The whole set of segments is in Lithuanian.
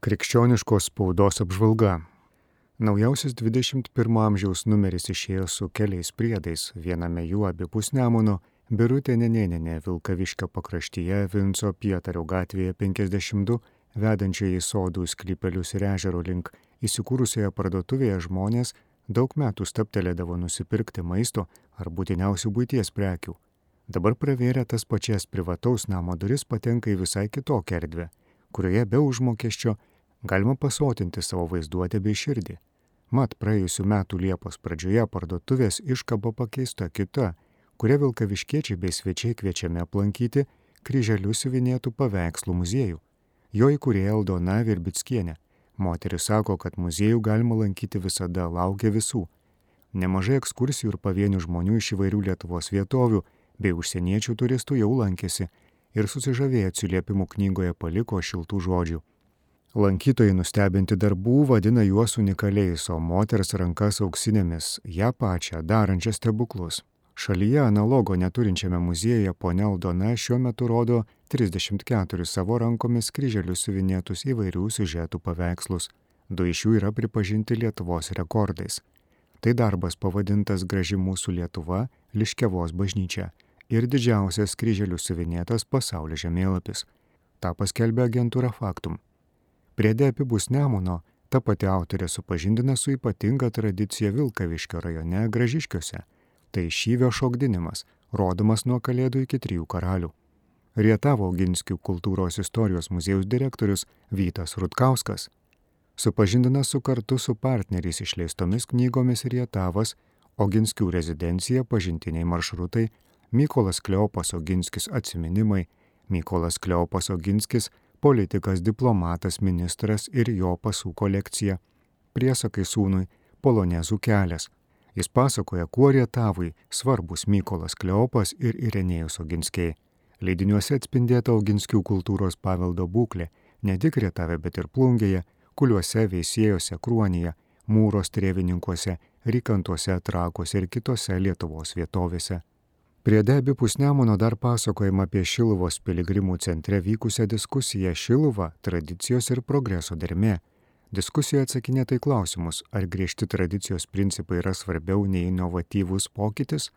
Krikščioniškos spaudos apžvalga. Naujausias 21 amžiaus numeris išėjo su keliais priedais, viename jų abipus Nemuno, Birutė Nenėninė Vilkaviškio pakraštyje Vinco Pietario gatvėje 52, vedančioje į sodų sklypelius ir ežero link, įsikūrusioje parduotuvėje žmonės daug metų staptelėdavo nusipirkti maisto ar būtiniausių būties prekių. Dabar pravėrę tas pačias privataus namo duris patenka į visai kitokią erdvę, kurioje be užmokesčio galima pasotinti savo vaizduotę bei širdį. Mat praėjusiu metu Liepos pradžioje parduotuvės iškaba pakeista kita, kuria vilkaviškiečiai bei svečiai kviečiami aplankyti kryželius siuvinėtų paveikslų muziejų. Jo įkūrėja Aldona Virbickienė. Moteris sako, kad muziejų galima lankyti visada, laukia visų. Nemažai ekskursijų ir pavienių žmonių iš įvairių Lietuvos vietovių bei užsieniečių turistų jau lankėsi ir susižavėję atsiliepimų knygoje paliko šiltų žodžių. Lankytojai nustebinti darbų vadina juos unikaliais, o moters rankas auksinėmis, ją pačią darančią stebuklus. Šalyje analogo neturinčiame muziejuje ponia Aldona šiuo metu rodo 34 savo rankomis kryželius suvinėtus įvairių siužetų paveikslus. Du iš jų yra pripažinti Lietuvos rekordais. Tai darbas pavadintas Graži mūsų Lietuva - Liškevos bažnyčia ir didžiausias kryželių suvinėtas pasaulio žemėlapis. Ta paskelbė agentūra Faktum. Priede apibus Nemuno ta pati autorė supažindina su ypatinga tradicija Vilkaviškio rajone Gražiškiuose. Tai šyvio šokdinimas, rodomas nuo Kalėdų iki Trijų karalių. Rietavo Ginskių kultūros istorijos muziejaus direktorius Vytas Rutkauskas supažindina su kartu su partneriais išleistomis knygomis Rietavas, Oginskių rezidencija, pažintiniai maršrutai, Mykolas Kleopas Oginskis atsiminimai, Mykolas Kleopas Oginskis politikas, diplomatas, ministras ir jo pasų kolekcija. Priesakai sūnui Polonezų kelias. Jis pasakoja, kuo Rietavui svarbus Mykolas Kleopas ir Irenėjus Oginskiai. Leidiniuose atspindėta Oginskių kultūros paveldo būklė, ne tik Rietave, bet ir Plungėje, Kuliuose, Veisėjose, Kruonyje, Mūros trėvininkuose, Rykantuose, Trakuose ir kitose Lietuvos vietovėse. Prie debipus Nemuno dar pasakojama apie Šiluvos piligrimų centre vykusią diskusiją Šiluva - tradicijos ir progreso dermė. Diskusijoje atsakinėtai klausimus, ar griežti tradicijos principai yra svarbiau nei inovatyvus pokytis,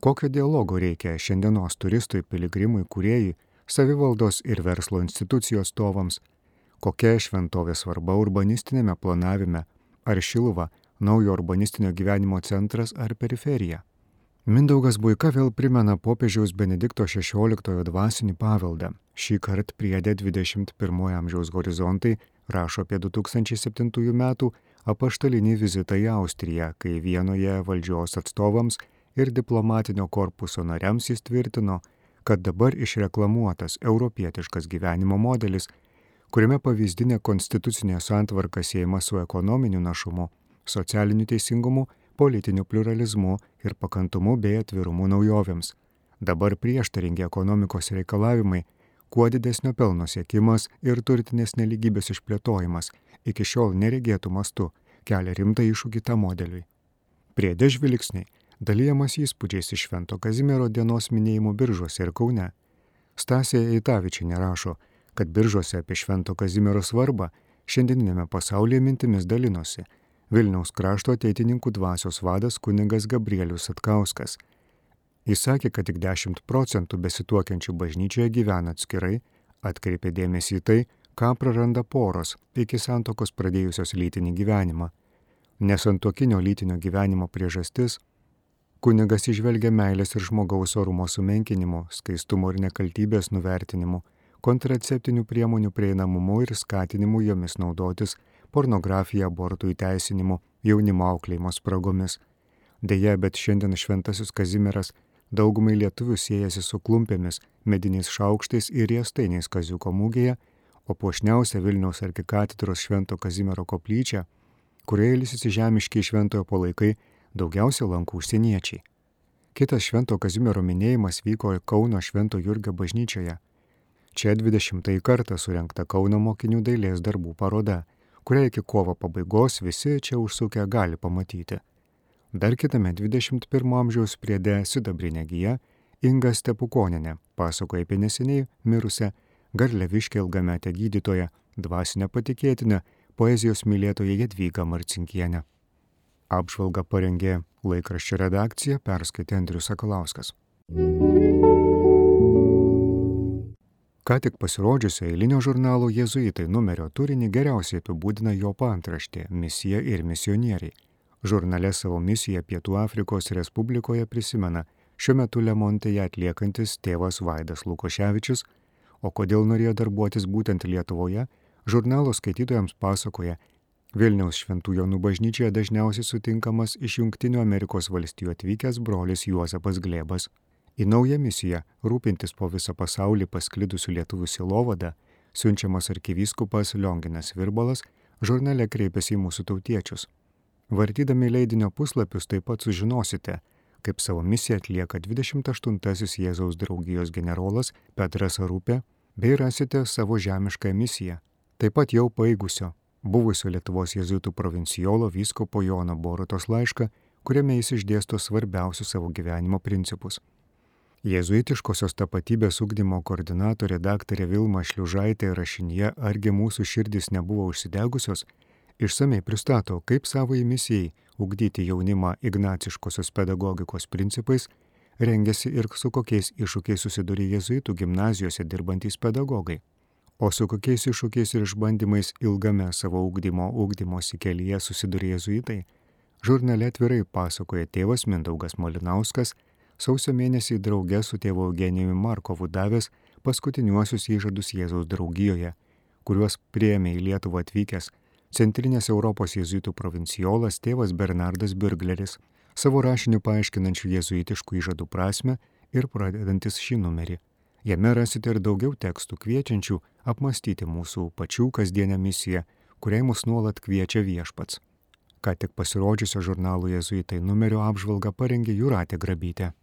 kokio dialogo reikia šiandienos turistui, piligrimui, kuriejai, savivaldos ir verslo institucijų atstovams, kokia šventovė svarba urbanistinėme planavime, ar Šiluva - naujo urbanistinio gyvenimo centras ar periferija. Mindaugas Buika vėl primena popiežiaus Benedikto XVI dvasinį paveldą. Šį kartą priedė 21 amžiaus horizontai rašo apie 2007 metų apaštalinį vizitą į Austriją, kai vienoje valdžios atstovams ir diplomatinio korpuso nariams jis tvirtino, kad dabar išreklamuotas europietiškas gyvenimo modelis, kuriame pavyzdinė konstitucinė santvarka siejama su ekonominiu našumu, socialiniu teisingumu, politiniu pluralizmu ir pakantumu bei atvirumu naujovėms. Dabar prieštaringi ekonomikos reikalavimai, kuo didesnio pelno siekimas ir turtinės neligybės išplėtojimas iki šiol neregėtų mastu kelia rimtą iššūkį tą modeliui. Priedė žvilgsniai, dalyjamas įspūdžiais iš Švento Kazimiero dienos minėjimų biržuose ir Kaune. Stasė Eitavičiai rašo, kad biržuose apie Švento Kazimiero svarbą šiandieninėme pasaulyje mintimis dalinosi Vilniaus krašto ateitininkų dvasios vadas kuningas Gabrielius Atkauskas. Jis sakė, kad tik 10 procentų besituokiančių bažnyčioje gyvena atskirai, atkreipė dėmesį į tai, ką praranda poros iki santokos pradėjusios lytinį gyvenimą. Nesantokinio lytinio gyvenimo priežastis - kunigas išvelgia meilės ir žmogaus orumo sumenkinimo, skaistumo ir nekaltybės nuvertinimu, kontraceptinių priemonių prieinamumu ir skatinimu jomis naudotis pornografija, abortų įteisinimu, jaunimo auklėjimo spragomis. Deja, bet šiandien šventasis Kazimieras daugumai lietuvių siejasi su klumpėmis, mediniais šaukštais ir riestainiais Kaziuko mūgėje, o puošniausia Vilniaus arkikatedros Švento Kazimiero koplyčia, kurioje ilsisi žemiškiai šventojo palaikai, daugiausia lankų užsieniečiai. Kitas Švento Kazimiero minėjimas vyko Kauno Švento Jurgio bažnyčioje. Čia 20 kartą surinkta Kauno mokinių dailės darbų paroda kurią iki kovo pabaigos visi čia užsukę gali pamatyti. Dar kitame 21 amžiaus priede sidabrinė gyja Inga Stepukoninė pasakoja apie neseniai mirusią Garleviškę ilgametę gydytoją, dvasinę patikėtinę poezijos mylėtoja Jadvyga Marcinkienė. Apžvalgą parengė laikraščio redakcija, perskaitė Andrius Sakalauskas. Ką tik pasirodžiusio eilinio žurnalo Jėzuitai numerio turinį geriausiai apibūdina jo pantraštė - misija ir misionieriai. Žurnale savo misiją Pietų Afrikos Respublikoje prisimena šiuo metu Lemontėje atliekantis tėvas Vaidas Lukoševičius, o kodėl norėjo darbuotis būtent Lietuvoje, žurnalo skaitytojams pasakoja Vilniaus Šventų Jonų bažnyčioje dažniausiai sutinkamas iš Junktinių Amerikos valstijų atvykęs brolis Juozapas Glebas. Į naują misiją rūpintis po visą pasaulį pasklidusių lietuvių silovadą, siunčiamas arkivyskupas Lionginas Virbalas žurnale kreipiasi į mūsų tautiečius. Vartydami leidinio puslapius taip pat sužinosite, kaip savo misiją atlieka 28-asis Jėzaus draugijos generolas Petras Arupė, bei rasite savo žemišką misiją, taip pat jau paigusio buvusio Lietuvos jėzuitų provincijolo vyskopo Jono Borutos laišką, kuriame jis išdėsto svarbiausius savo gyvenimo principus. Jėzuitiškosios tapatybės ugdymo koordinatorė daktarė Vilma Šliužaitė rašinėje Argi mūsų širdis nebuvo užsidegusios, išsamei pristato, kaip savo misijai ugdyti jaunimą ignaciškosios pedagogikos principais rengiasi ir su kokiais iššūkiais susidūrė jėzuitų gimnazijose dirbantys pedagogai. O su kokiais iššūkiais ir išbandymais ilgame savo ugdymo ugdymosi kelyje susidūrė jėzuitai, žurnale atvirai pasakoja tėvas Mindaugas Molinauskas, sausio mėnesį drauge su tėvu Eugenijumi Markovu davęs paskutiniuosius įžadus Jėzaus draugijoje, kuriuos prieėmė į Lietuvą atvykęs Centrinės Europos jėzuitų provinciolas tėvas Bernardas Birgleris, savo rašiniu paaiškinančių jėzuitiškų įžadų prasme ir pradedantis šį numerį. Jame rasite ir daugiau tekstų kviečiančių apmastyti mūsų pačių kasdienę misiją, kuriai mus nuolat kviečia viešpats. Ką tik pasirodžiusio žurnalo Jėzuitai numerio apžvalgą parengė Juratė Grabytė.